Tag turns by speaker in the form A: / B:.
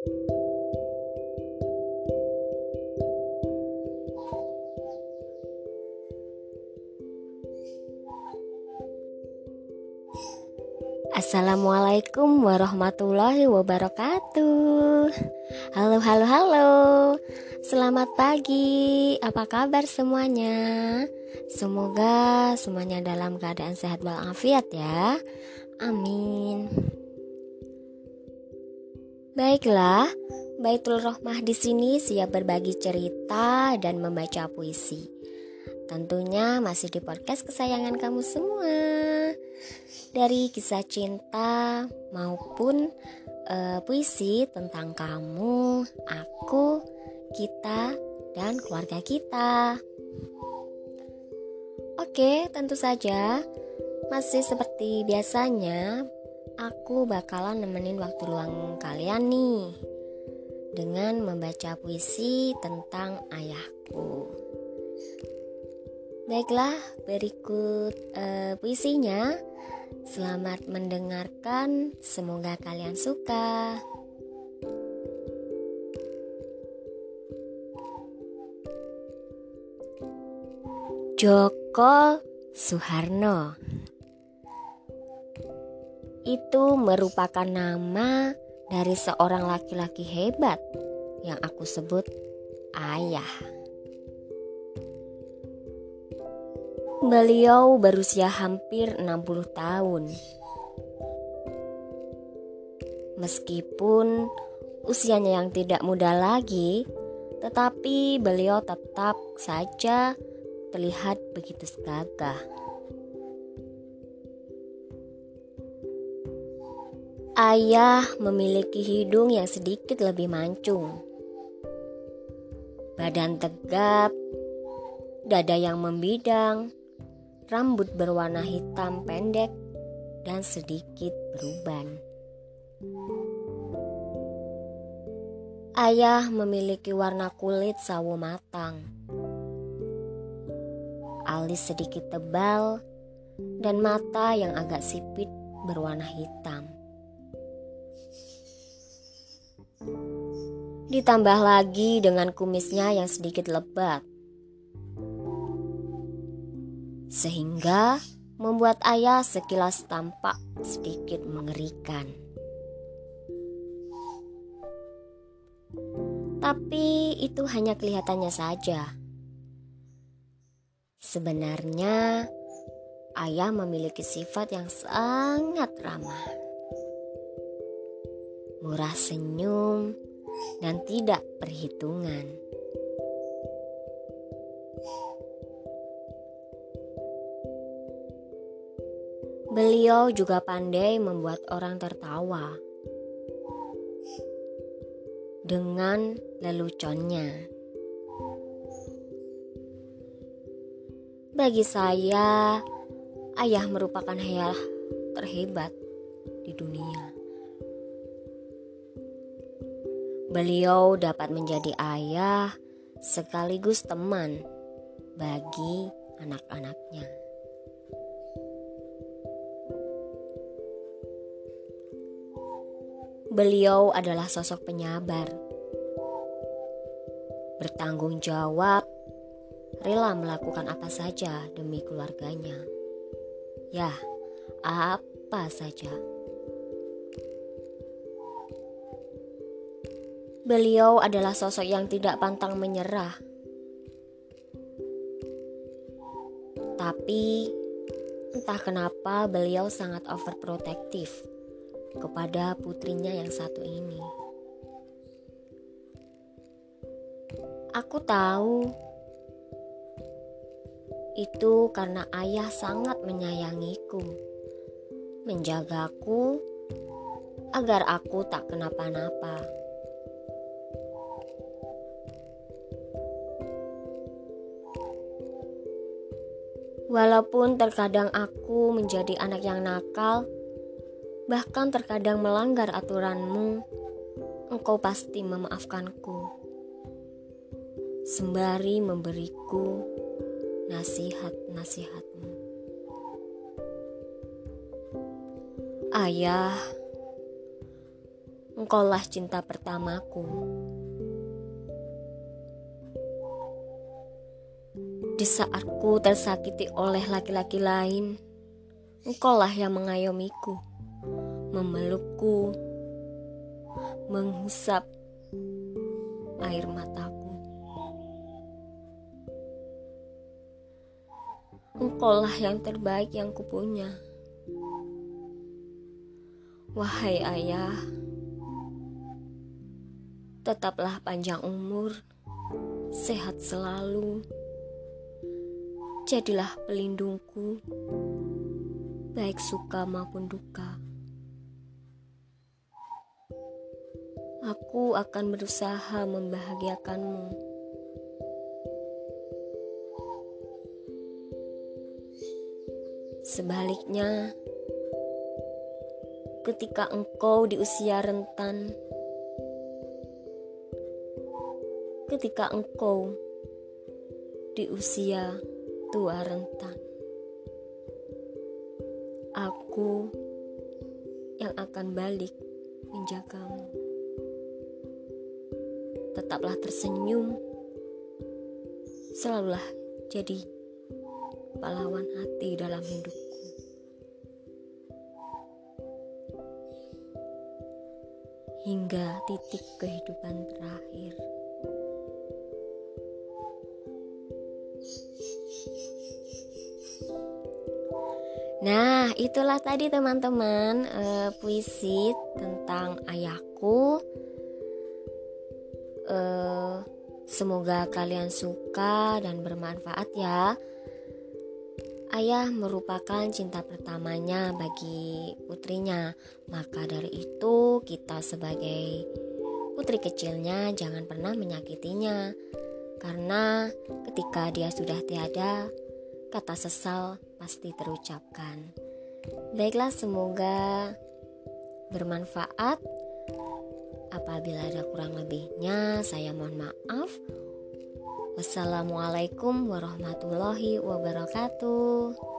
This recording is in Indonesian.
A: Assalamualaikum warahmatullahi wabarakatuh. Halo, halo, halo. Selamat pagi. Apa kabar semuanya? Semoga semuanya dalam keadaan sehat walafiat ya. Amin. Baiklah, Baitul Rohmah di sini siap berbagi cerita dan membaca puisi. Tentunya masih di podcast kesayangan kamu semua dari kisah cinta maupun uh, puisi tentang kamu, aku, kita, dan keluarga kita. Oke, tentu saja masih seperti biasanya aku bakalan nemenin waktu luang kalian nih dengan membaca puisi tentang ayahku. Baiklah, berikut uh, puisinya. Selamat mendengarkan, semoga kalian suka. Joko Suharno itu merupakan nama dari seorang laki-laki hebat yang aku sebut ayah. Beliau berusia hampir 60 tahun. Meskipun usianya yang tidak muda lagi, tetapi beliau tetap saja terlihat begitu gagah. Ayah memiliki hidung yang sedikit lebih mancung. Badan tegap, dada yang membidang, rambut berwarna hitam pendek dan sedikit beruban. Ayah memiliki warna kulit sawo matang, alis sedikit tebal, dan mata yang agak sipit berwarna hitam. Ditambah lagi dengan kumisnya yang sedikit lebat sehingga membuat ayah sekilas tampak sedikit mengerikan. Tapi itu hanya kelihatannya saja. Sebenarnya, ayah memiliki sifat yang sangat ramah, murah senyum, dan tidak perhitungan. Beliau juga pandai membuat orang tertawa dengan leluconnya. Bagi saya, ayah merupakan hayal terhebat di dunia. Beliau dapat menjadi ayah sekaligus teman bagi anak-anaknya. Beliau adalah sosok penyabar, bertanggung jawab, rela melakukan apa saja demi keluarganya. Ya, apa saja. Beliau adalah sosok yang tidak pantang menyerah. Tapi entah kenapa beliau sangat overprotective kepada putrinya yang satu ini. Aku tahu itu karena ayah sangat menyayangiku, menjagaku agar aku tak kenapa-napa. Walaupun terkadang aku menjadi anak yang nakal, bahkan terkadang melanggar aturanmu, engkau pasti memaafkanku. Sembari memberiku nasihat-nasihatmu. Ayah, Engkaulah cinta pertamaku. Di saat ku tersakiti oleh laki-laki lain, engkaulah yang mengayomiku, memelukku, menghisap air mataku. Engkaulah yang terbaik yang kupunya. Wahai ayah, Tetaplah panjang umur, sehat selalu. Jadilah pelindungku, baik suka maupun duka. Aku akan berusaha membahagiakanmu. Sebaliknya, ketika engkau di usia rentan, ketika engkau di usia tua rentan. Aku yang akan balik menjagamu. Tetaplah tersenyum, selalulah jadi pahlawan hati dalam hidupku. Hingga titik kehidupan terakhir. Nah, itulah tadi teman-teman uh, puisi tentang ayahku. Uh, semoga kalian suka dan bermanfaat ya. Ayah merupakan cinta pertamanya bagi putrinya. Maka dari itu, kita sebagai putri kecilnya jangan pernah menyakitinya. Karena ketika dia sudah tiada, kata sesal pasti terucapkan. Baiklah, semoga bermanfaat. Apabila ada kurang lebihnya, saya mohon maaf. Wassalamualaikum warahmatullahi wabarakatuh.